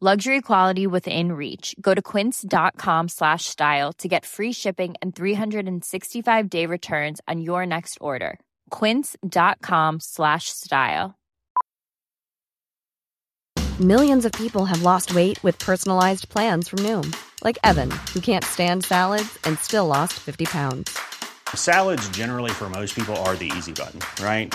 Luxury quality within reach. Go to quince.com slash style to get free shipping and 365 day returns on your next order. Quince.com slash style. Millions of people have lost weight with personalized plans from Noom, like Evan, who can't stand salads and still lost 50 pounds. Salads, generally, for most people, are the easy button, right?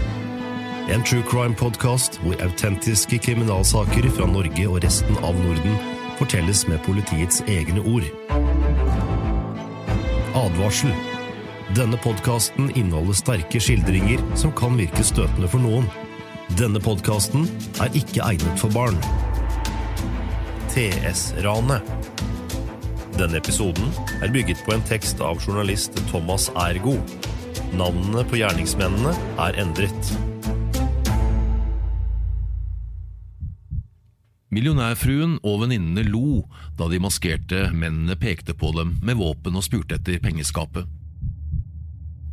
En true crime-podkast hvor autentiske kriminalsaker fra Norge og resten av Norden fortelles med politiets egne ord. Advarsel. Denne podkasten inneholder sterke skildringer som kan virke støtende for noen. Denne podkasten er ikke egnet for barn. TS-ranet. Denne episoden er bygget på en tekst av journalist Thomas Ergo. Navnene på gjerningsmennene er endret. Millionærfruen og venninnene lo da de maskerte mennene pekte på dem med våpen og spurte etter pengeskapet.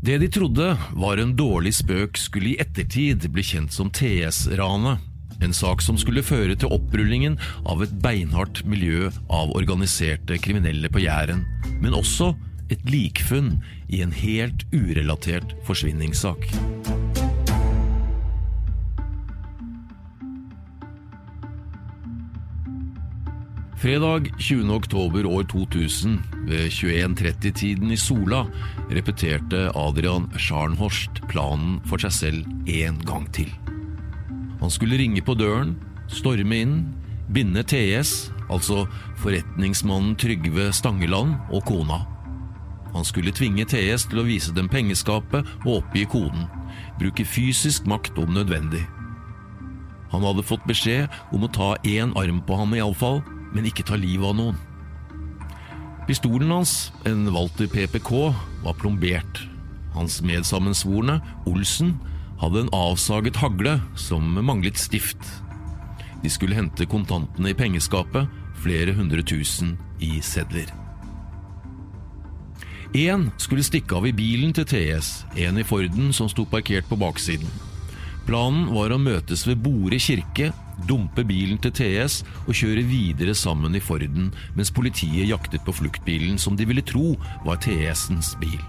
Det de trodde var en dårlig spøk, skulle i ettertid bli kjent som TS-ranet. En sak som skulle føre til opprullingen av et beinhardt miljø av organiserte kriminelle på Jæren, men også et likfunn i en helt urelatert forsvinningssak. Fredag 20. oktober år 2000 ved 21.30-tiden i Sola repeterte Adrian Scharnhorst planen for seg selv en gang til. Han skulle ringe på døren, storme inn, binde TS, altså forretningsmannen Trygve Stangeland, og kona. Han skulle tvinge TS til å vise dem pengeskapet og oppgi koden, bruke fysisk makt om nødvendig. Han hadde fått beskjed om å ta én arm på ham iallfall, men ikke ta livet av noen. Pistolen hans, en Walter PPK, var plombert. Hans medsammensvorne, Olsen, hadde en avsaget hagle som manglet stift. De skulle hente kontantene i pengeskapet, flere hundre tusen i sedler. Én skulle stikke av i bilen til TS, en i Forden som sto parkert på baksiden. Planen var å møtes ved Bore kirke, dumpe bilen til TS og kjøre videre sammen i Forden, mens politiet jaktet på fluktbilen som de ville tro var TS-ens bil.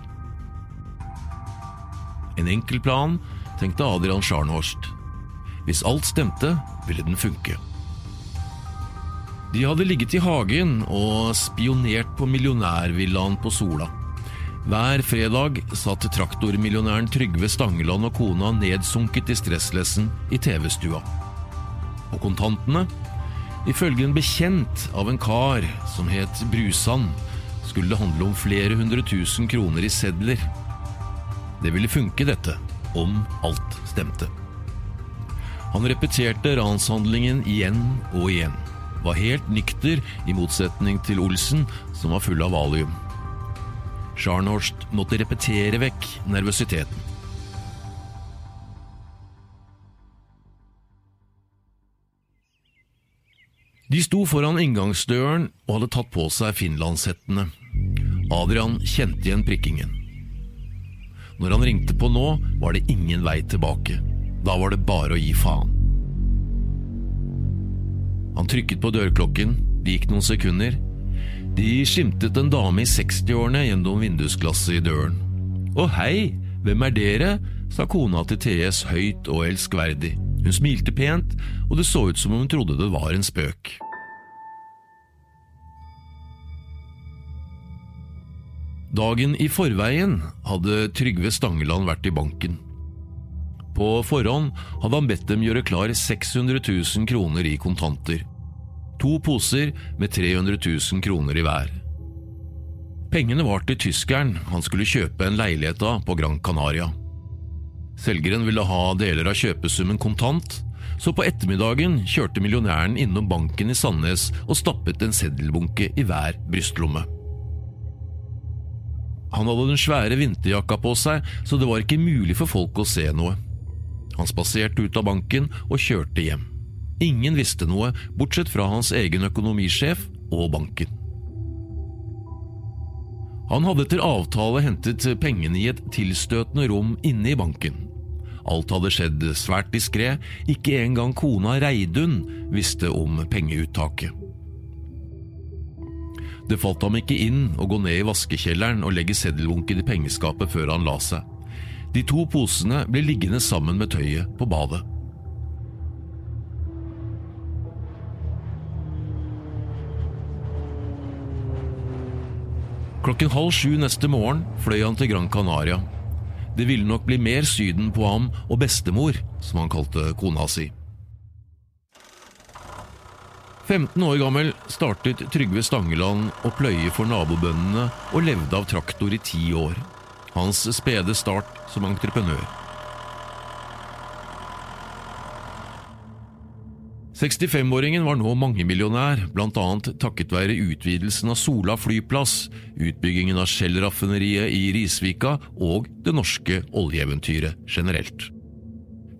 En enkel plan, tenkte Adrian Scharnhorst. Hvis alt stemte, ville den funke. De hadde ligget i hagen og spionert på millionærvillaen på Sola. Hver fredag satt traktormillionæren Trygve Stangeland og kona nedsunket i stresslessen i TV-stua. Og kontantene? Ifølge en bekjent av en kar som het Brusand, skulle det handle om flere hundre tusen kroner i sedler. Det ville funke, dette, om alt stemte. Han repeterte ranshandlingen igjen og igjen. Var helt nykter, i motsetning til Olsen, som var full av valium. Scharnhorst måtte repetere vekk nervøsiteten. De sto foran inngangsdøren og hadde tatt på seg finlandshettene. Adrian kjente igjen prikkingen. Når han ringte på nå, var det ingen vei tilbake. Da var det bare å gi faen. Han trykket på dørklokken, det gikk noen sekunder. De skimtet en dame i 60-årene gjennom vindusglasset i døren. Å hei, hvem er dere? sa kona til TS høyt og elskverdig. Hun smilte pent, og det så ut som om hun trodde det var en spøk. Dagen i forveien hadde Trygve Stangeland vært i banken. På forhånd hadde han bedt dem gjøre klar 600 000 kroner i kontanter. To poser med 300 000 kroner i hver. Pengene var til tyskeren han skulle kjøpe en leilighet av på Gran Canaria. Selgeren ville ha deler av kjøpesummen kontant, så på ettermiddagen kjørte millionæren innom banken i Sandnes og stappet en seddelbunke i hver brystlomme. Han hadde den svære vinterjakka på seg, så det var ikke mulig for folk å se noe. Han spaserte ut av banken og kjørte hjem. Ingen visste noe, bortsett fra hans egen økonomisjef og banken. Han hadde etter avtale hentet pengene i et tilstøtende rom inne i banken. Alt hadde skjedd svært diskré, ikke engang kona Reidun visste om pengeuttaket. Det falt ham ikke inn å gå ned i vaskekjelleren og legge seddelbunken i pengeskapet før han la seg. De to posene ble liggende sammen med tøyet på badet. Klokken halv sju neste morgen fløy han til Gran Canaria. Det ville nok bli mer Syden på ham og bestemor, som han kalte kona si. 15 år gammel startet Trygve Stangeland å pløye for nabobøndene og levde av traktor i ti år. Hans spede start som entreprenør. 65-åringen var nå mangemillionær, bl.a. takket være utvidelsen av Sola flyplass, utbyggingen av Shell-raffineriet i Risvika og det norske oljeeventyret generelt.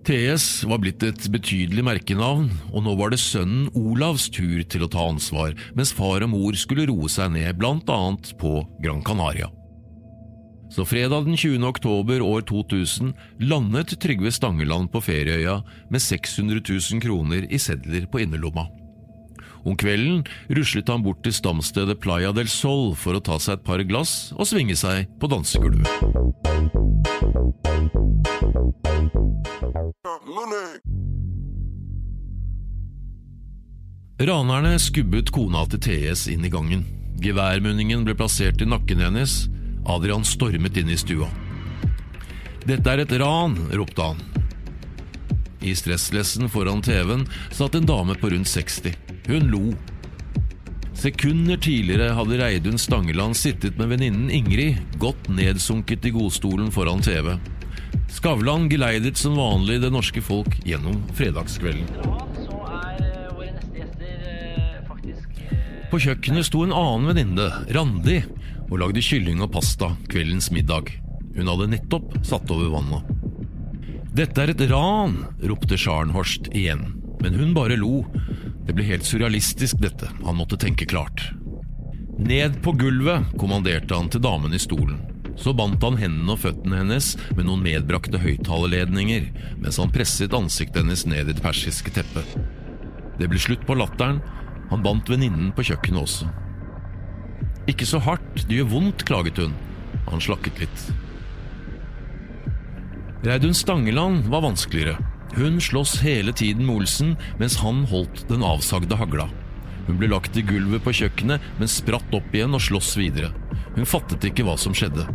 TS var blitt et betydelig merkenavn, og nå var det sønnen Olavs tur til å ta ansvar, mens far og mor skulle roe seg ned, bl.a. på Gran Canaria. Så fredag den 20. oktober år 2000 landet Trygve Stangeland på ferieøya med 600 000 kroner i sedler på innerlomma. Om kvelden ruslet han bort til stamstedet Playa del Sol for å ta seg et par glass og svinge seg på dansegulvet. Ranerne skubbet kona til TS inn i gangen. Geværmunningen ble plassert i nakken hennes. Adrian stormet inn i stua. Dette er et ran, ropte han. I stresslessen foran TV-en satt en dame på rundt 60. Hun lo. Sekunder tidligere hadde Reidun Stangeland sittet med venninnen Ingrid, godt nedsunket i godstolen foran TV. Skavlan geleidet som vanlig det norske folk gjennom fredagskvelden. På kjøkkenet sto en annen venninne, Randi, og lagde kylling og pasta kveldens middag. Hun hadde nettopp satt over vannet. Dette er et ran, ropte Scharnhorst igjen, men hun bare lo. Det ble helt surrealistisk, dette, han måtte tenke klart. Ned på gulvet, kommanderte han til damen i stolen. Så bandt han hendene og føttene hennes med noen medbrakte høyttalerledninger, mens han presset ansiktet hennes ned i det persiske teppet. Det ble slutt på latteren, han bandt venninnen på kjøkkenet også. Ikke så hardt, det gjør vondt, klaget hun. Han slakket litt. Reidun Stangeland var vanskeligere. Hun sloss hele tiden med Olsen mens han holdt den avsagde hagla. Hun ble lagt i gulvet på kjøkkenet, men spratt opp igjen og sloss videre. Hun fattet ikke hva som skjedde.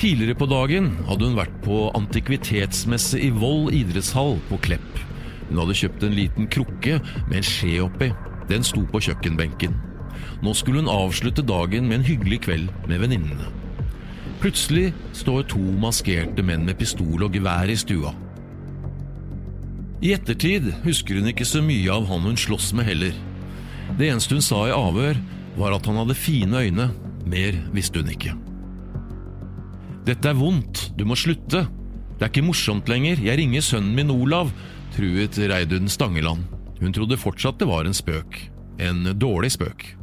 Tidligere på dagen hadde hun vært på antikvitetsmesse i Voll idrettshall på Klepp. Hun hadde kjøpt en liten krukke med en skje oppi. Den sto på kjøkkenbenken. Nå skulle hun avslutte dagen med en hyggelig kveld med venninnene. Plutselig står to maskerte menn med pistol og gevær i stua. I ettertid husker hun ikke så mye av han hun sloss med heller. Det eneste hun sa i avhør, var at han hadde fine øyne. Mer visste hun ikke. Dette er vondt, du må slutte. Det er ikke morsomt lenger, jeg ringer sønnen min Olav, truet Reidun Stangeland. Hun trodde fortsatt det var en spøk. En dårlig spøk.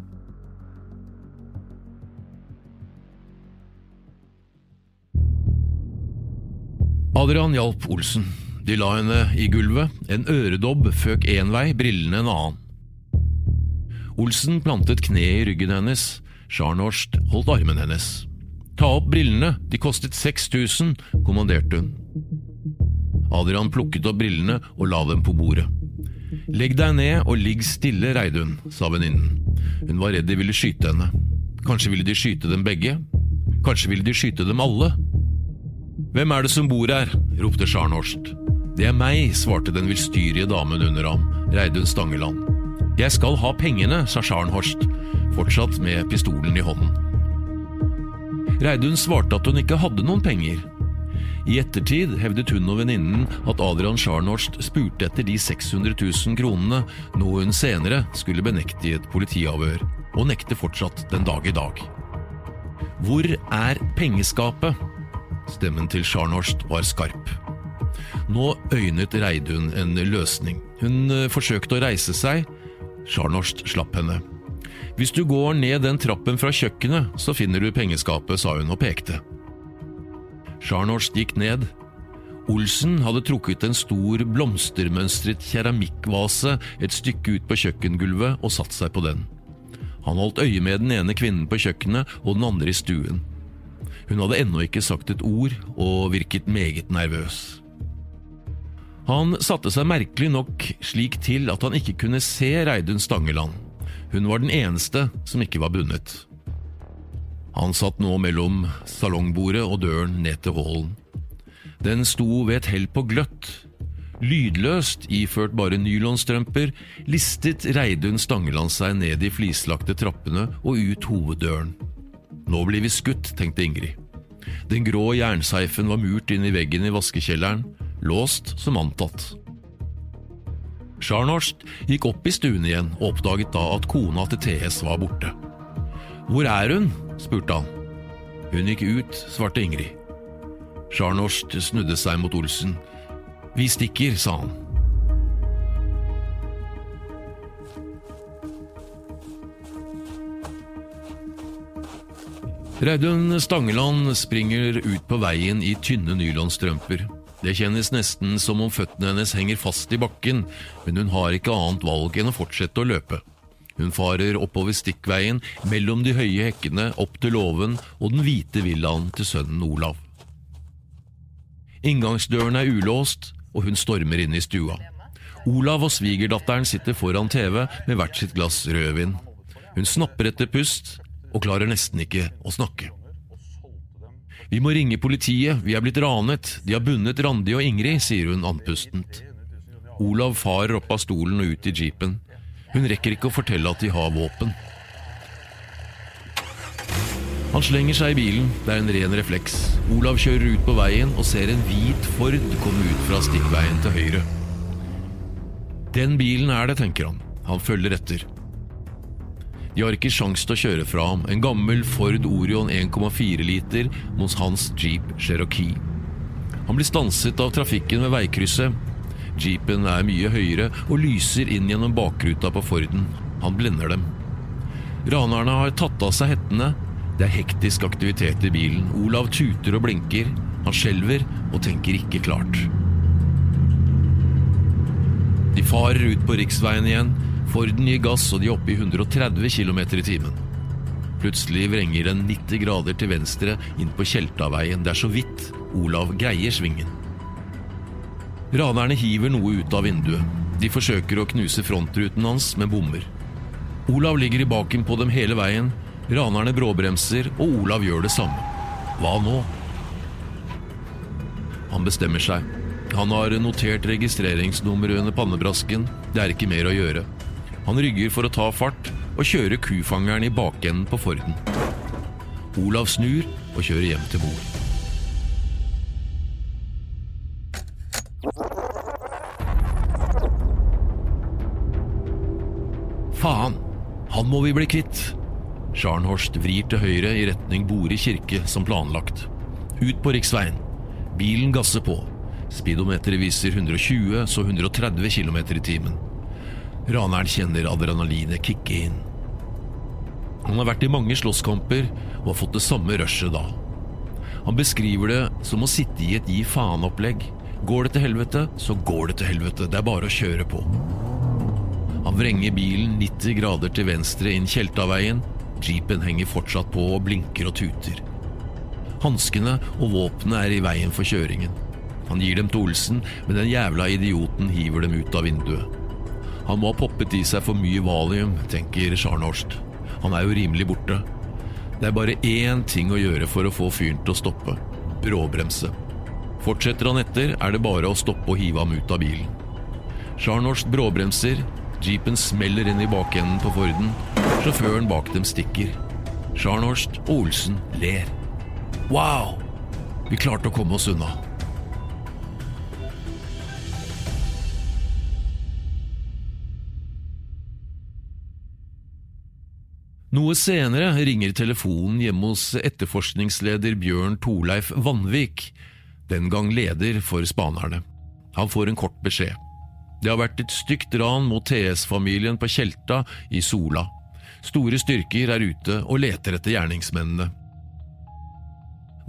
Adrian hjalp Olsen. De la henne i gulvet, en øredobb føk én vei, brillene en annen. Olsen plantet kneet i ryggen hennes, Scharnhorst holdt armen hennes. Ta opp brillene, de kostet 6000, kommanderte hun. Adrian plukket opp brillene og la dem på bordet. Legg deg ned og ligg stille, Reidun, sa venninnen. Hun var redd de ville skyte henne. Kanskje ville de skyte dem begge? Kanskje ville de skyte dem alle? Hvem er det som bor her? ropte Scharnhorst. Det er meg, svarte den villstyrige damen under ham, Reidun Stangeland. Jeg skal ha pengene, sa Scharnhorst, fortsatt med pistolen i hånden. Reidun svarte at hun ikke hadde noen penger. I ettertid hevdet hun og venninnen at Adrian Scharnhorst spurte etter de 600 000 kronene, noe hun senere skulle benekte i et politiavhør, og nekter fortsatt den dag i dag. Hvor er pengeskapet? Stemmen til Sjarnorst var skarp. Nå øynet Reidun en løsning. Hun eh, forsøkte å reise seg. Sjarnorst slapp henne. Hvis du går ned den trappen fra kjøkkenet, så finner du pengeskapet, sa hun og pekte. Sjarnorst gikk ned. Olsen hadde trukket en stor, blomstermønstret keramikkvase et stykke ut på kjøkkengulvet og satt seg på den. Han holdt øye med den ene kvinnen på kjøkkenet og den andre i stuen. Hun hadde ennå ikke sagt et ord og virket meget nervøs. Han satte seg merkelig nok slik til at han ikke kunne se Reidun Stangeland. Hun var den eneste som ikke var bundet. Han satt nå mellom salongbordet og døren ned til hallen. Den sto ved et hell på gløtt. Lydløst, iført bare nylonstrømper, listet Reidun Stangeland seg ned de flislagte trappene og ut hoveddøren. Nå blir vi skutt, tenkte Ingrid. Den grå jernseifen var murt inn i veggen i vaskekjelleren, låst som antatt. Scharnhorst gikk opp i stuen igjen og oppdaget da at kona til TS var borte. Hvor er hun? spurte han. Hun gikk ut, svarte Ingrid. Scharnhorst snudde seg mot Olsen. Vi stikker, sa han. Reidun Stangeland springer ut på veien i tynne nylonstrømper. Det kjennes nesten som om føttene hennes henger fast i bakken, men hun har ikke annet valg enn å fortsette å løpe. Hun farer oppover stikkveien mellom de høye hekkene opp til låven og den hvite villaen til sønnen Olav. Inngangsdøren er ulåst, og hun stormer inn i stua. Olav og svigerdatteren sitter foran TV med hvert sitt glass rødvin. Hun snapper etter pust og klarer nesten ikke å snakke. Vi må ringe politiet, vi er blitt ranet, de har bundet Randi og Ingrid, sier hun andpustent. Olav farer opp av stolen og ut i jeepen. Hun rekker ikke å fortelle at de har våpen. Han slenger seg i bilen, det er en ren refleks. Olav kjører ut på veien og ser en hvit Ford komme ut fra stikkveien til høyre. Den bilen er det, tenker han. Han følger etter. De har ikke sjans til å kjøre fra ham. En gammel Ford Orion 1,4 liter mot hans Jeep Cherokee. Han blir stanset av trafikken ved veikrysset. Jeepen er mye høyere og lyser inn gjennom bakruta på Forden. Han blender dem. Ranerne har tatt av seg hettene. Det er hektisk aktivitet i bilen. Olav tuter og blinker. Han skjelver og tenker ikke klart. De farer ut på riksveien igjen. Forden gir gass, og de er oppe i 130 km i timen. Plutselig vrenger den 90 grader til venstre inn på Tjeltaveien. Det er så vidt Olav greier svingen. Ranerne hiver noe ut av vinduet. De forsøker å knuse frontruten hans, men bommer. Olav ligger i baken på dem hele veien. Ranerne bråbremser, og Olav gjør det samme. Hva nå? Han bestemmer seg. Han har notert registreringsnummeret under pannebrasken. Det er ikke mer å gjøre. Han rygger for å ta fart og kjører kufangeren i bakenden på Forden. Olav snur og kjører hjem til mor. Faen! Han må vi bli kvitt! Scharnhorst vrir til høyre i retning Bore kirke som planlagt. Ut på riksveien. Bilen gasser på. Speedometeret viser 120, så 130 km i timen. Raneren kjenner adrenalinet kicke inn. Han har vært i mange slåsskamper og har fått det samme rushet da. Han beskriver det som å sitte i et gi faen-opplegg. Går det til helvete, så går det til helvete. Det er bare å kjøre på. Han vrenger bilen 90 grader til venstre inn Tjeltaveien. Jeepen henger fortsatt på og blinker og tuter. Hanskene og våpenet er i veien for kjøringen. Han gir dem til Olsen, men den jævla idioten hiver dem ut av vinduet. Han må ha poppet i seg for mye valium, tenker Scharnhorst. Han er jo rimelig borte. Det er bare én ting å gjøre for å få fyren til å stoppe. Bråbremse. Fortsetter han etter, er det bare å stoppe og hive ham ut av bilen. Scharnhorst bråbremser, jeepen smeller inn i bakenden på Forden, sjåføren bak dem stikker. Scharnhorst og Olsen ler. Wow! Vi klarte å komme oss unna. Noe senere ringer telefonen hjemme hos etterforskningsleder Bjørn Torleif Vanvik, den gang leder for spanerne. Han får en kort beskjed. Det har vært et stygt ran mot TS-familien på Tjelta i Sola. Store styrker er ute og leter etter gjerningsmennene.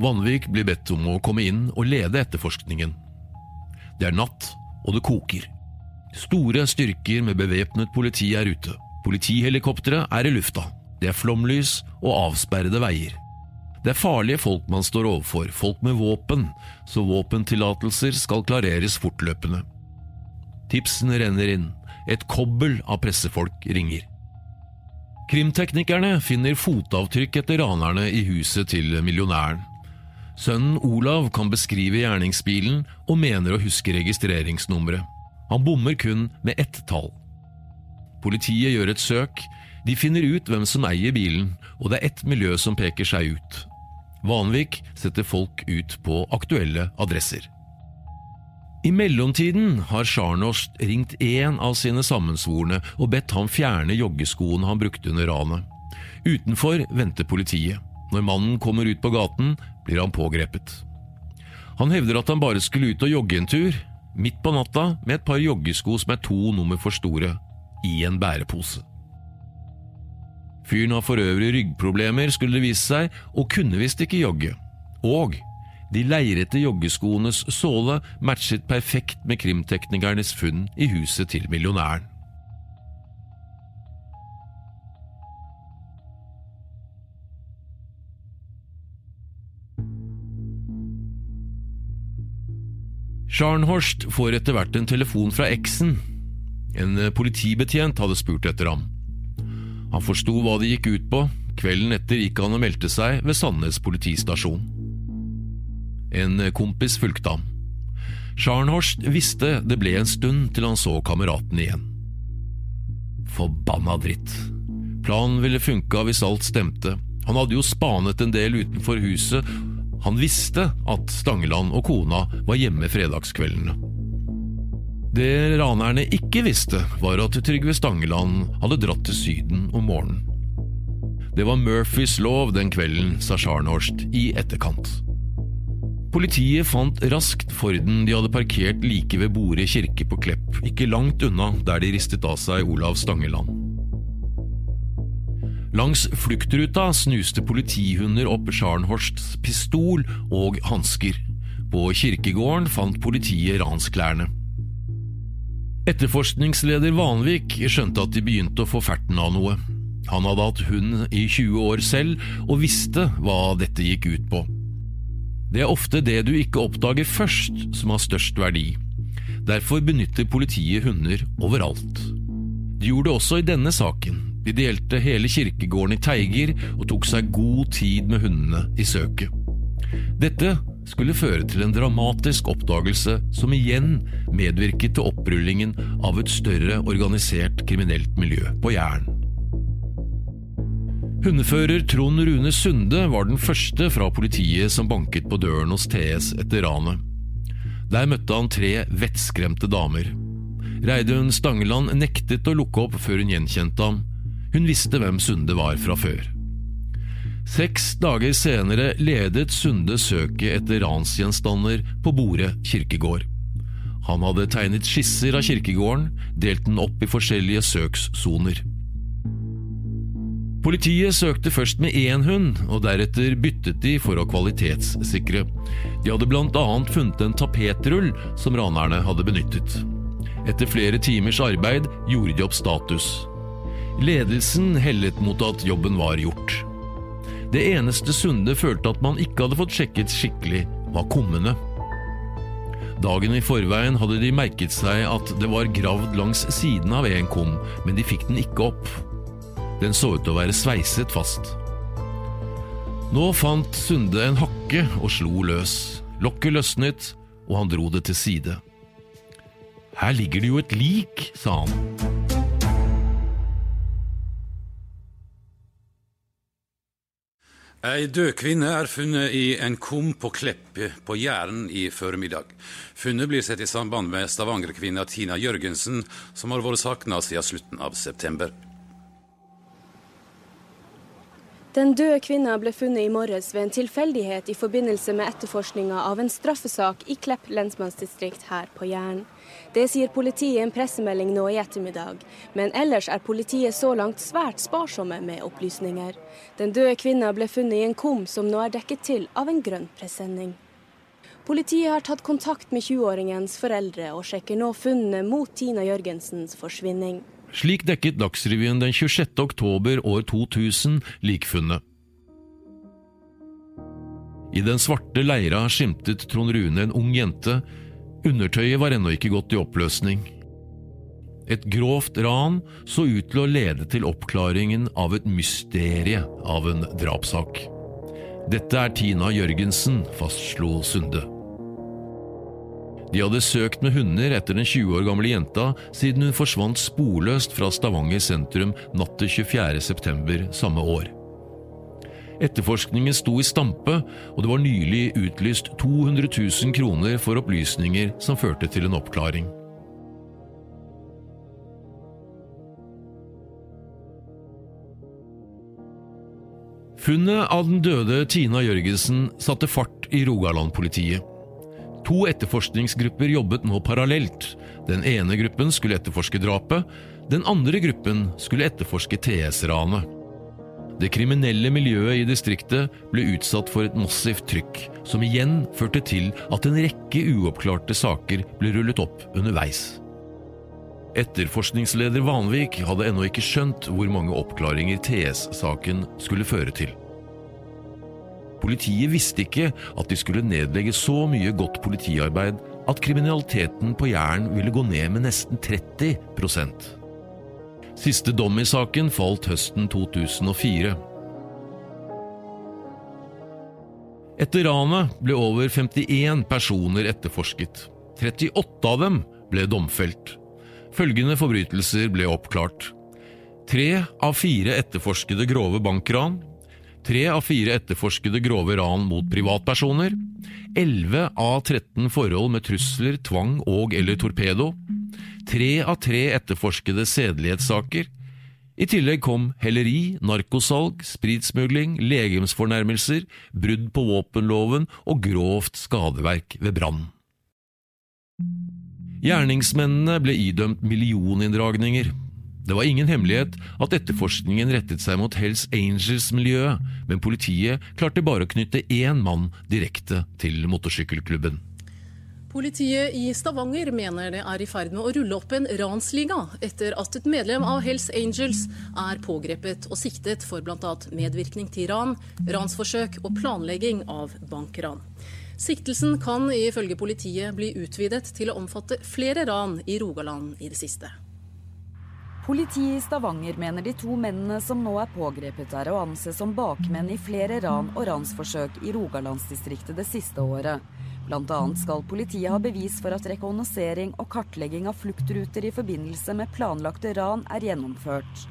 Vanvik blir bedt om å komme inn og lede etterforskningen. Det er natt, og det koker. Store styrker med bevæpnet politi er ute. Politihelikoptre er i lufta. Det er flomlys og avsperrede veier. Det er farlige folk man står overfor, folk med våpen, så våpentillatelser skal klareres fortløpende. Tipsene renner inn, et kobbel av pressefolk ringer. Krimteknikerne finner fotavtrykk etter ranerne i huset til millionæren. Sønnen Olav kan beskrive gjerningsbilen og mener å huske registreringsnummeret. Han bommer kun med ett tall. Politiet gjør et søk, de finner ut hvem som eier bilen, og det er ett miljø som peker seg ut. Vanvik setter folk ut på aktuelle adresser. I mellomtiden har Scharnost ringt én av sine sammensvorne og bedt ham fjerne joggeskoene han brukte under ranet. Utenfor venter politiet. Når mannen kommer ut på gaten, blir han pågrepet. Han hevder at han bare skulle ut og jogge en tur, midt på natta med et par joggesko som er to nummer for store, i en bærepose. Fyren har for øvrig ryggproblemer, skulle det vise seg, og kunne visst ikke jogge. Og de leirete joggeskoenes såle matchet perfekt med krimteknikernes funn i huset til millionæren. Scharnhorst får etter hvert en telefon fra eksen. En politibetjent hadde spurt etter ham. Han forsto hva det gikk ut på. Kvelden etter gikk han og meldte seg ved Sandnes politistasjon. En kompis fulgte ham. Scharnhorst visste det ble en stund til han så kameraten igjen. Forbanna dritt. Planen ville funka hvis alt stemte. Han hadde jo spanet en del utenfor huset. Han visste at Stangeland og kona var hjemme fredagskveldene. Det ranerne ikke visste, var at Trygve Stangeland hadde dratt til Syden om morgenen. Det var Murphys lov den kvelden, sa Scharnhorst i etterkant. Politiet fant raskt Forden de hadde parkert like ved Bore kirke på Klepp, ikke langt unna der de ristet av seg Olav Stangeland. Langs fluktruta snuste politihunder opp Scharnhorsts pistol og hansker. På kirkegården fant politiet ransklærne. Etterforskningsleder Vanvik skjønte at de begynte å få ferten av noe. Han hadde hatt hund i 20 år selv, og visste hva dette gikk ut på. Det er ofte det du ikke oppdager først som har størst verdi. Derfor benytter politiet hunder overalt. De gjorde det også i denne saken. De delte hele kirkegården i teiger og tok seg god tid med hundene i søket. Dette skulle føre til en dramatisk oppdagelse som igjen medvirket til opprullingen av et større organisert kriminelt miljø på Jæren. Hundefører Trond Rune Sunde var den første fra politiet som banket på døren hos TS etter ranet. Der møtte han tre vettskremte damer. Reidun Stangeland nektet å lukke opp før hun gjenkjente ham. Hun visste hvem Sunde var fra før. Seks dager senere ledet Sunde søket etter ransgjenstander på Bore kirkegård. Han hadde tegnet skisser av kirkegården, delt den opp i forskjellige søkssoner. Politiet søkte først med én hund, og deretter byttet de for å kvalitetssikre. De hadde bl.a. funnet en tapetrull som ranerne hadde benyttet. Etter flere timers arbeid gjorde de opp status. Ledelsen hellet mot at jobben var gjort. Det eneste Sunde følte at man ikke hadde fått sjekket skikkelig, var kummene. Dagen i forveien hadde de merket seg at det var gravd langs siden av en kum, men de fikk den ikke opp. Den så ut til å være sveiset fast. Nå fant Sunde en hakke og slo løs. Lokket løsnet, og han dro det til side. Her ligger det jo et lik, sa han. Ei død kvinne er funnet i en kum på Klepp på Jæren i formiddag. Funnet blir sett i samband med Stavanger-kvinna Tina Jørgensen, som har vært savna siden slutten av september. Den døde kvinna ble funnet i morges ved en tilfeldighet i forbindelse med etterforskninga av en straffesak i Klepp lensmannsdistrikt her på Jæren. Det sier politiet i en pressemelding nå i ettermiddag, men ellers er politiet så langt svært sparsomme med opplysninger. Den døde kvinna ble funnet i en kum som nå er dekket til av en grønn presenning. Politiet har tatt kontakt med 20-åringens foreldre og sjekker nå funnene mot Tina Jørgensens forsvinning. Slik dekket Dagsrevyen den 26. oktober år 2000 likfunnet. I den svarte leira skimtet Trond Rune en ung jente. Undertøyet var ennå ikke gått i oppløsning. Et grovt ran så ut til å lede til oppklaringen av et mysterie av en drapssak. Dette er Tina Jørgensen, fastslo Sunde. De hadde søkt med hunder etter den 20 år gamle jenta siden hun forsvant sporløst fra Stavanger sentrum natt til 24. september samme år. Etterforskningen sto i stampe, og det var nylig utlyst 200 000 kroner for opplysninger som førte til en oppklaring. Funnet av den døde Tina Jørgensen satte fart i Rogaland-politiet. To etterforskningsgrupper jobbet nå parallelt. Den ene gruppen skulle etterforske drapet, den andre gruppen skulle etterforske TS-ranet. Det kriminelle miljøet i distriktet ble utsatt for et massivt trykk, som igjen førte til at en rekke uoppklarte saker ble rullet opp underveis. Etterforskningsleder Vanvik hadde ennå ikke skjønt hvor mange oppklaringer TS-saken skulle føre til. Politiet visste ikke at de skulle nedlegge så mye godt politiarbeid at kriminaliteten på Jæren ville gå ned med nesten 30% Siste dom i saken falt høsten 2004. Etter ranet ble over 51 personer etterforsket. 38 av dem ble domfelt. Følgende forbrytelser ble oppklart. Tre av fire etterforskede grove bankran, Tre av fire etterforskede grove ran mot privatpersoner. 11 av 13 forhold med trusler, tvang og eller torpedo. Tre av tre etterforskede sedelighetssaker. I tillegg kom helleri, narkosalg, spritsmugling, legemsfornærmelser, brudd på våpenloven og grovt skadeverk ved brann. Gjerningsmennene ble idømt millioninndragninger, det var ingen hemmelighet at etterforskningen rettet seg mot Hells Angels-miljøet, men politiet klarte bare å knytte én mann direkte til motorsykkelklubben. Politiet i Stavanger mener det er i ferd med å rulle opp en ransliga etter at et medlem av Hells Angels er pågrepet og siktet for bl.a. medvirkning til ran, ransforsøk og planlegging av bankran. Siktelsen kan ifølge politiet bli utvidet til å omfatte flere ran i Rogaland i det siste. Politiet i Stavanger mener de to mennene som nå er pågrepet, er å anse som bakmenn i flere ran og ransforsøk i Rogalandsdistriktet det siste året. Annet skal politiet ha bevis for at rekognosering og kartlegging av fluktruter i forbindelse med planlagte ran er gjennomført.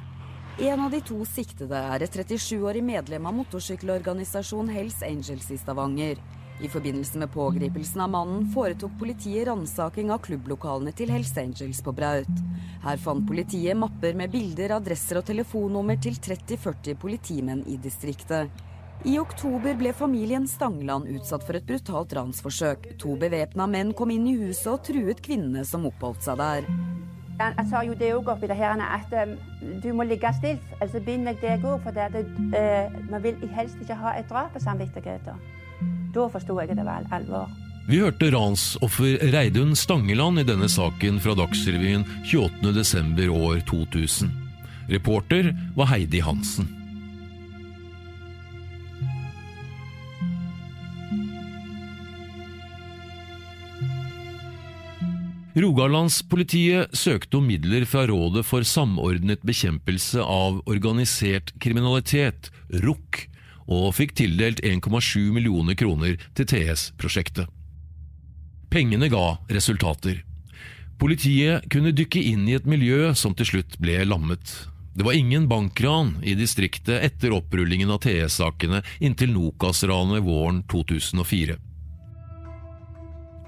En av de to siktede er et 37-årig medlem av motorsykkelorganisasjonen Hells Angels i Stavanger. I forbindelse med pågripelsen av mannen foretok politiet ransaking av klubblokalene til Hells Angels på Braut. Her fant politiet mapper med bilder, adresser og telefonnummer til 30-40 politimenn i distriktet. I oktober ble familien Stangeland utsatt for et brutalt ransforsøk. To bevæpna menn kom inn i huset og truet kvinnene som oppholdt seg der. Jeg sa jo det òg oppi det her at um, du må ligge stilt. Altså binder jeg deg òg, for det, det, uh, man vil helst ikke ha et drap på samvittigheten. Da forsto jeg det var alvor. Vi hørte ransoffer Reidun Stangeland i denne saken fra Dagsrevyen 28.12. år 2000. Reporter var Heidi Hansen. Rogalandspolitiet søkte om midler fra Rådet for samordnet bekjempelse av organisert kriminalitet, ROK, og fikk tildelt 1,7 millioner kroner til TS-prosjektet. Pengene ga resultater. Politiet kunne dykke inn i et miljø som til slutt ble lammet. Det var ingen bankran i distriktet etter opprullingen av TS-sakene inntil Nokas-ranet våren 2004.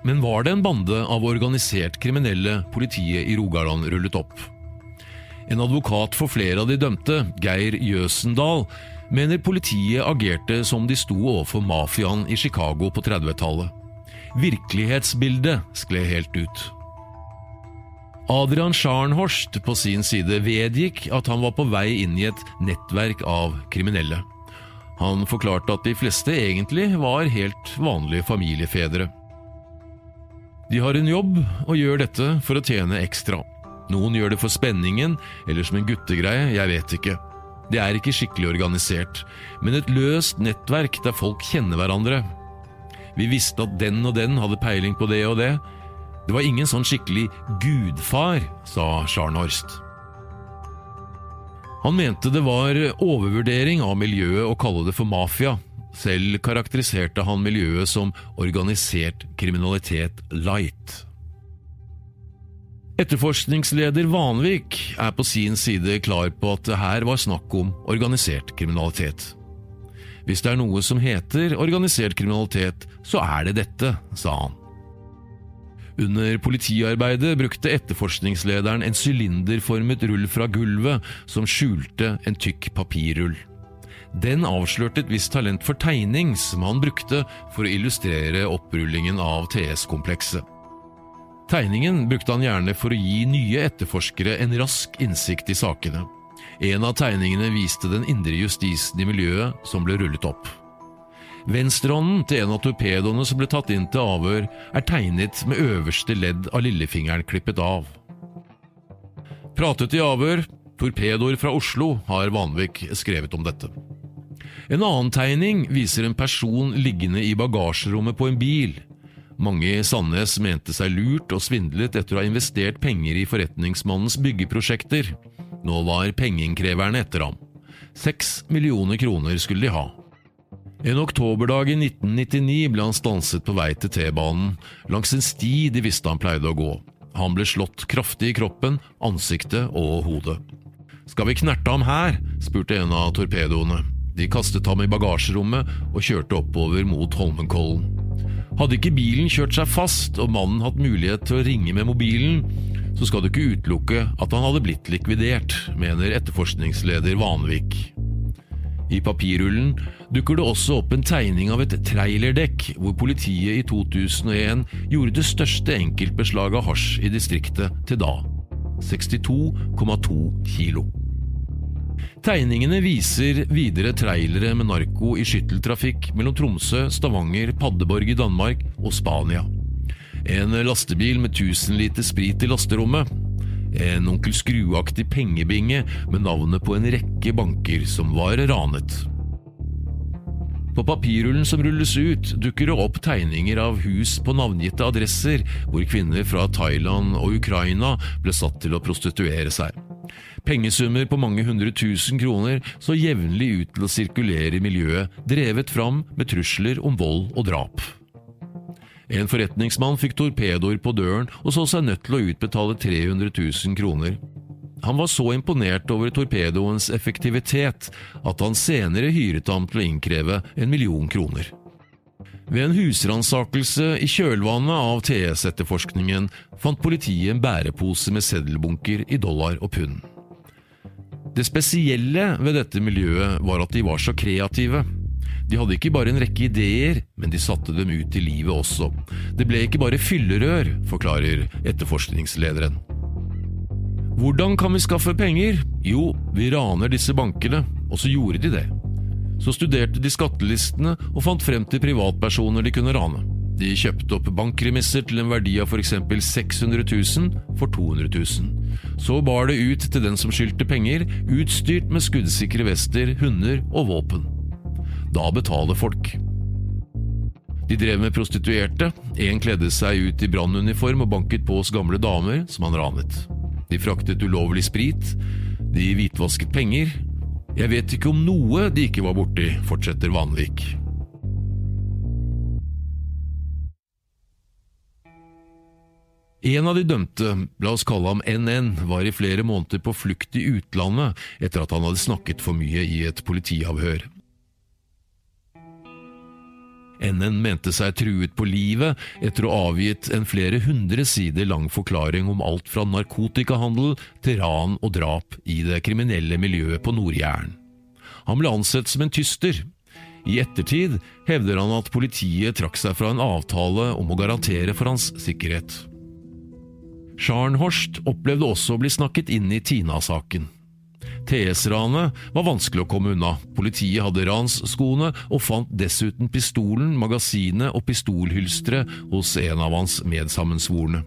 Men var det en bande av organisert kriminelle politiet i Rogaland rullet opp? En advokat for flere av de dømte, Geir Jøsendal, mener politiet agerte som de sto overfor mafiaen i Chicago på 30-tallet. Virkelighetsbildet skled helt ut. Adrian Scharnhorst på sin side vedgikk at han var på vei inn i et nettverk av kriminelle. Han forklarte at de fleste egentlig var helt vanlige familiefedre. De har en jobb og gjør dette for å tjene ekstra. Noen gjør det for spenningen eller som en guttegreie, jeg vet ikke. Det er ikke skikkelig organisert, men et løst nettverk der folk kjenner hverandre. Vi visste at den og den hadde peiling på det og det. Det var ingen sånn skikkelig gudfar, sa Scharnhorst. Han mente det var overvurdering av miljøet å kalle det for mafia, selv karakteriserte han miljøet som organisert kriminalitet light. Etterforskningsleder Vanvik er på sin side klar på at det her var snakk om organisert kriminalitet. Hvis det er noe som heter organisert kriminalitet, så er det dette, sa han. Under politiarbeidet brukte etterforskningslederen en sylinderformet rull fra gulvet som skjulte en tykk papirrull. Den avslørte et visst talent for tegning som han brukte for å illustrere opprullingen av TS-komplekset. Tegningen brukte han gjerne for å gi nye etterforskere en rask innsikt i sakene. En av tegningene viste den indre justisen i miljøet som ble rullet opp. Venstrehånden til en av torpedoene som ble tatt inn til avhør, er tegnet med øverste ledd av lillefingeren klippet av. Pratet i avhør, torpedoer fra Oslo, har Vanvik skrevet om dette. En annen tegning viser en person liggende i bagasjerommet på en bil. Mange i Sandnes mente seg lurt og svindlet etter å ha investert penger i forretningsmannens byggeprosjekter. Nå var pengeinnkreverne etter ham. Seks millioner kroner skulle de ha. En oktoberdag i 1999 ble han stanset på vei til T-banen, langs en sti de visste han pleide å gå. Han ble slått kraftig i kroppen, ansiktet og hodet. Skal vi knerte ham her? spurte en av torpedoene. De kastet ham i bagasjerommet og kjørte oppover mot Holmenkollen. Hadde ikke bilen kjørt seg fast og mannen hatt mulighet til å ringe med mobilen, så skal du ikke utelukke at han hadde blitt likvidert, mener etterforskningsleder Vanvik. I papirrullen dukker det også opp en tegning av et trailerdekk, hvor politiet i 2001 gjorde det største enkeltbeslaget av hasj i distriktet til da. 62,2 kilo. Tegningene viser videre trailere med narko i skytteltrafikk mellom Tromsø, Stavanger, Paddeborg i Danmark og Spania. En lastebil med 1000 liter sprit i lasterommet. En Onkel Skrue-aktig pengebinge med navnet på en rekke banker som var ranet. På papirrullen som rulles ut, dukker det opp tegninger av hus på navngitte adresser, hvor kvinner fra Thailand og Ukraina ble satt til å prostituere seg. Pengesummer på mange hundre tusen kroner så jevnlig ut til å sirkulere i miljøet, drevet fram med trusler om vold og drap. En forretningsmann fikk torpedoer på døren og så seg nødt til å utbetale 300 000 kroner. Han var så imponert over torpedoens effektivitet at han senere hyret ham til å innkreve en million kroner. Ved en husransakelse i kjølvannet av TS-etterforskningen fant politiet en bærepose med seddelbunker i dollar og pund. Det spesielle ved dette miljøet var at de var så kreative. De hadde ikke bare en rekke ideer, men de satte dem ut i livet også. Det ble ikke bare fyllerør, forklarer etterforskningslederen. Hvordan kan vi skaffe penger? Jo, vi raner disse bankene, og så gjorde de det. Så studerte de skattelistene og fant frem til privatpersoner de kunne rane. De kjøpte opp bankremisser til en verdi av f.eks. 600 000 for 200 000. Så bar det ut til den som skyldte penger, utstyrt med skuddsikre vester, hunder og våpen. Da betaler folk. De drev med prostituerte, Én kledde seg ut i brannuniform og banket på hos gamle damer som han ranet. De fraktet ulovlig sprit, de hvitvasket penger. Jeg vet ikke om noe de ikke var borti, fortsetter Vanvik. En av de dømte, la oss kalle ham NN, var i flere måneder på flukt i utlandet etter at han hadde snakket for mye i et politiavhør. NN mente seg truet på livet etter å ha avgitt en flere hundre sider lang forklaring om alt fra narkotikahandel til ran og drap i det kriminelle miljøet på Nord-Jæren. Han ble ansett som en tyster. I ettertid hevder han at politiet trakk seg fra en avtale om å garantere for hans sikkerhet. Scharnhorst opplevde også å bli snakket inn i Tina-saken. TS-ranet var vanskelig å komme unna. Politiet hadde ransskoene og fant dessuten pistolen, magasinet og pistolhylsteret hos en av hans medsammensvorne.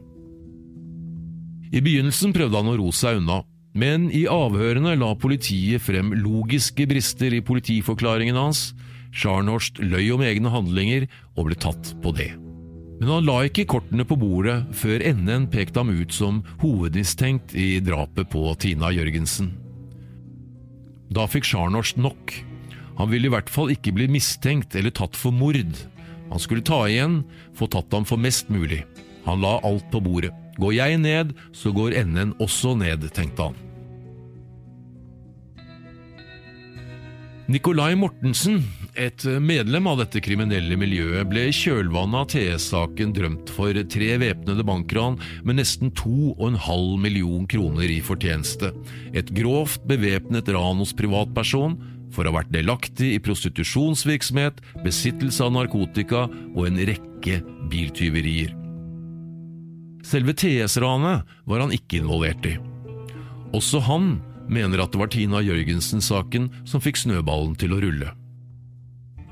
I begynnelsen prøvde han å ro seg unna, men i avhørene la politiet frem logiske brister i politiforklaringen hans. Scharnhorst løy om egne handlinger og ble tatt på det. Men han la ikke kortene på bordet før NN pekte ham ut som hovedmistenkt i drapet på Tina Jørgensen. Da fikk Sjarnorst nok. Han ville i hvert fall ikke bli mistenkt eller tatt for mord. Han skulle ta igjen, få tatt ham for mest mulig. Han la alt på bordet. Går jeg ned, så går NN også ned, tenkte han. Nikolai Mortensen, et medlem av dette kriminelle miljøet, ble i kjølvannet av TS-saken drømt for tre væpnede bankran med nesten 2,5 million kroner i fortjeneste, et grovt bevæpnet ran hos privatperson, for å ha vært delaktig i prostitusjonsvirksomhet, besittelse av narkotika og en rekke biltyverier. Selve TS-ranet var han ikke involvert i. Også han mener at det var Tina Jørgensen-saken som fikk snøballen til å rulle.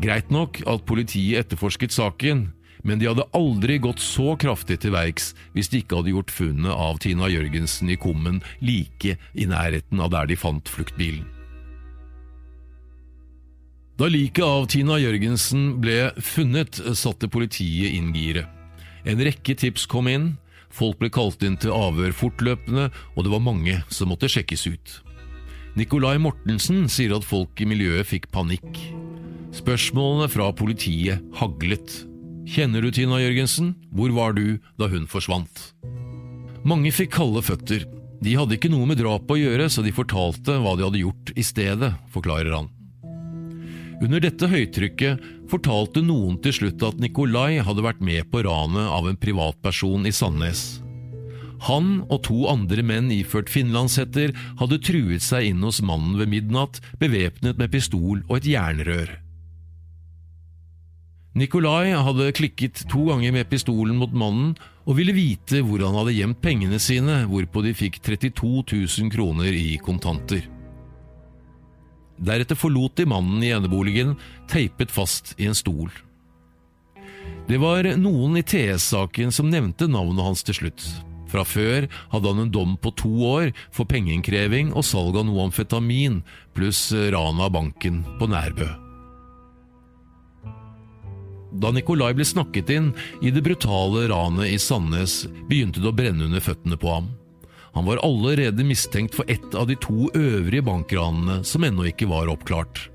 Greit nok at politiet etterforsket saken, men de hadde aldri gått så kraftig til verks hvis de ikke hadde gjort funnet av Tina Jørgensen i kummen like i nærheten av der de fant fluktbilen. Da liket av Tina Jørgensen ble funnet, satte politiet inn giret. En rekke tips kom inn, folk ble kalt inn til avhør fortløpende, og det var mange som måtte sjekkes ut. Nicolai Mortensen sier at folk i miljøet fikk panikk. Spørsmålene fra politiet haglet. Kjenner du Tina Jørgensen? Hvor var du da hun forsvant? Mange fikk kalde føtter. De hadde ikke noe med drapet å gjøre, så de fortalte hva de hadde gjort i stedet, forklarer han. Under dette høytrykket fortalte noen til slutt at Nikolai hadde vært med på ranet av en privatperson i Sandnes. Han og to andre menn iført finlandshetter hadde truet seg inn hos mannen ved midnatt, bevæpnet med pistol og et jernrør. Nikolai hadde klikket to ganger med pistolen mot mannen og ville vite hvor han hadde gjemt pengene sine, hvorpå de fikk 32 000 kroner i kontanter. Deretter forlot de mannen i eneboligen, teipet fast i en stol. Det var noen i TS-saken som nevnte navnet hans til slutt. Fra før hadde han en dom på to år for pengeinnkreving og salg av noe amfetamin, pluss ran av banken på Nærbø. Da Nikolai ble snakket inn i det brutale ranet i Sandnes, begynte det å brenne under føttene på ham. Han var allerede mistenkt for ett av de to øvrige bankranene som ennå ikke var oppklart.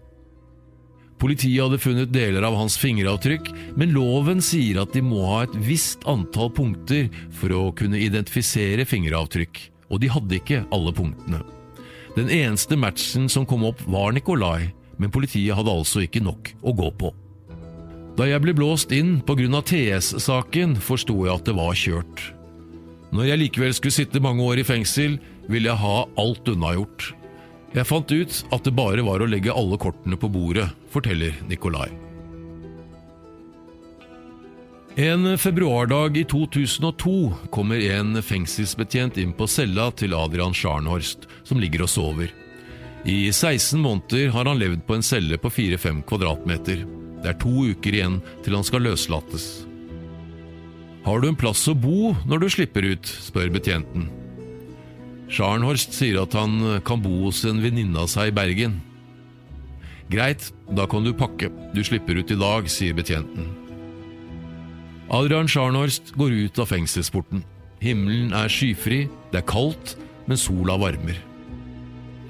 Politiet hadde funnet deler av hans fingeravtrykk, men loven sier at de må ha et visst antall punkter for å kunne identifisere fingeravtrykk, og de hadde ikke alle punktene. Den eneste matchen som kom opp var Nikolai, men politiet hadde altså ikke nok å gå på. Da jeg ble blåst inn pga. TS-saken, forsto jeg at det var kjørt. Når jeg likevel skulle sitte mange år i fengsel, ville jeg ha alt unnagjort. Jeg fant ut at det bare var å legge alle kortene på bordet, forteller Nikolai. En februardag i 2002 kommer en fengselsbetjent inn på cella til Adrian Scharnhorst, som ligger og sover. I 16 måneder har han levd på en celle på 4-5 kvadratmeter. Det er to uker igjen til han skal løslates. Har du en plass å bo når du slipper ut, spør betjenten. Scharnhorst sier at han kan bo hos en venninne av seg i Bergen. Greit, da kan du pakke, du slipper ut i dag, sier betjenten. Adrian Scharnhorst går ut av fengselsporten. Himmelen er skyfri, det er kaldt, men sola varmer.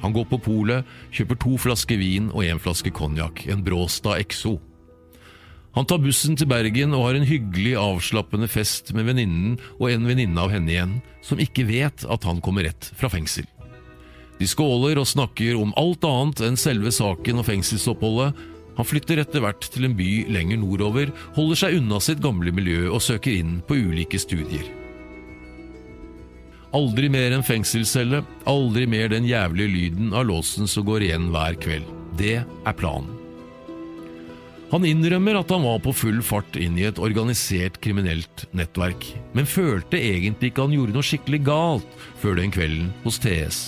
Han går på polet, kjøper to flasker vin og én flaske konjakk, en Bråstad Exo. Han tar bussen til Bergen og har en hyggelig, avslappende fest med venninnen og en venninne av henne igjen, som ikke vet at han kommer rett fra fengsel. De skåler og snakker om alt annet enn selve saken og fengselsoppholdet, han flytter etter hvert til en by lenger nordover, holder seg unna sitt gamle miljø og søker inn på ulike studier. Aldri mer en fengselscelle, aldri mer den jævlige lyden av låsen som går igjen hver kveld. Det er planen. Han innrømmer at han var på full fart inn i et organisert kriminelt nettverk, men følte egentlig ikke han gjorde noe skikkelig galt før den kvelden hos TS.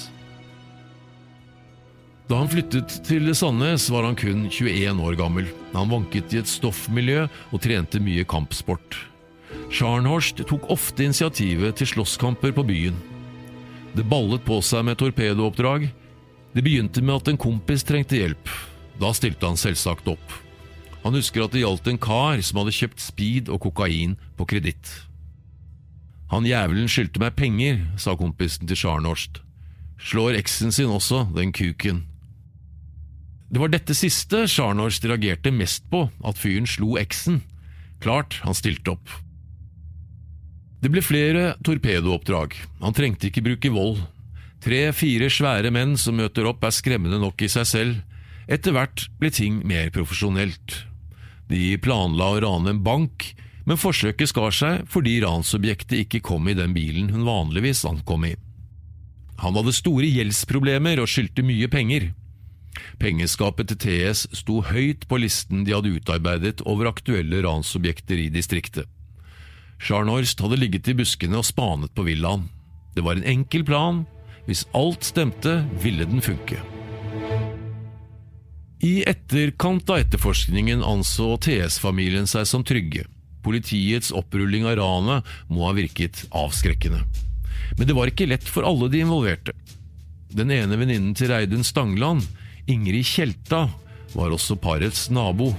Da han flyttet til Sandnes, var han kun 21 år gammel. Han vanket i et stoffmiljø og trente mye kampsport. Scharnhorst tok ofte initiativet til slåsskamper på byen. Det ballet på seg med torpedooppdrag. Det begynte med at en kompis trengte hjelp. Da stilte han selvsagt opp. Han husker at det gjaldt en kar som hadde kjøpt speed og kokain på kreditt. Han jævelen skyldte meg penger, sa kompisen til Sjarnorst. Slår eksen sin også, den kuken. Det var dette siste Sjarnorst reagerte mest på, at fyren slo eksen. Klart han stilte opp. Det ble flere torpedooppdrag. Han trengte ikke bruke vold. Tre–fire svære menn som møter opp, er skremmende nok i seg selv. Etter hvert ble ting mer profesjonelt. De planla å rane en bank, men forsøket skar seg fordi ransobjektet ikke kom i den bilen hun vanligvis ankom i. Han hadde store gjeldsproblemer og skyldte mye penger. Pengeskapet til TS sto høyt på listen de hadde utarbeidet over aktuelle ransobjekter i distriktet. Scharnhorst hadde ligget i buskene og spanet på villaen. Det var en enkel plan. Hvis alt stemte, ville den funke. I etterkant av etterforskningen anså TS-familien seg som trygge. Politiets opprulling av ranet må ha virket avskrekkende. Men det var ikke lett for alle de involverte. Den ene venninnen til Reidun Stangland Ingrid Tjelta var også parets nabo.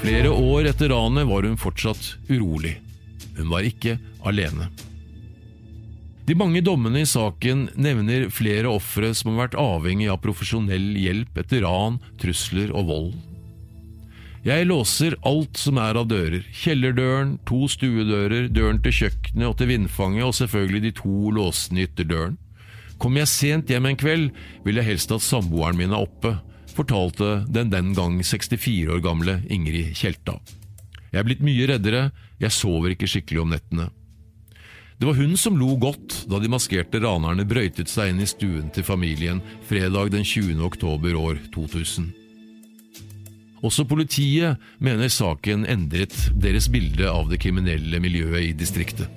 Flere år etter ranet var hun fortsatt urolig. Hun var ikke alene. De mange dommene i saken nevner flere ofre som har vært avhengig av profesjonell hjelp etter ran, trusler og vold. Jeg låser alt som er av dører, kjellerdøren, to stuedører, døren til kjøkkenet og til vindfanget og selvfølgelig de to låsene i ytterdøren. Kommer jeg sent hjem en kveld, vil jeg helst at samboeren min er oppe, fortalte den den gang 64 år gamle Ingrid Tjelta. Jeg er blitt mye reddere, jeg sover ikke skikkelig om nettene. Det var hun som lo godt da de maskerte ranerne brøytet seg inn i stuen til familien fredag den 20. oktober år 2000. Også politiet mener saken endret deres bilde av det kriminelle miljøet i distriktet.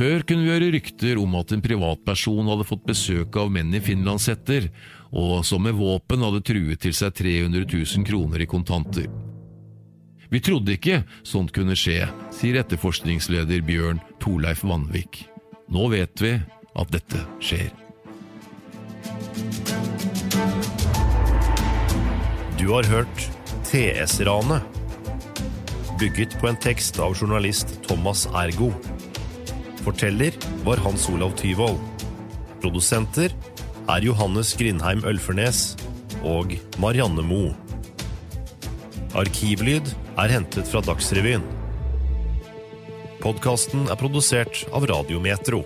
Før kunne vi høre rykter om at en privatperson hadde fått besøk av menn i finlandshetter, og som med våpen hadde truet til seg 300 000 kroner i kontanter. Vi trodde ikke sånt kunne skje, sier etterforskningsleder Bjørn Torleif Vanvik. Nå vet vi at dette skjer. Du har hørt TS-ranet. Bygget på en tekst av journalist Thomas Ergo. Forteller var Hans Olav Tyvold. Produsenter er Johannes Grindheim Ølfernes og Marianne Moe. Arkivlyd er hentet fra Dagsrevyen. Podkasten er produsert av Radiometro.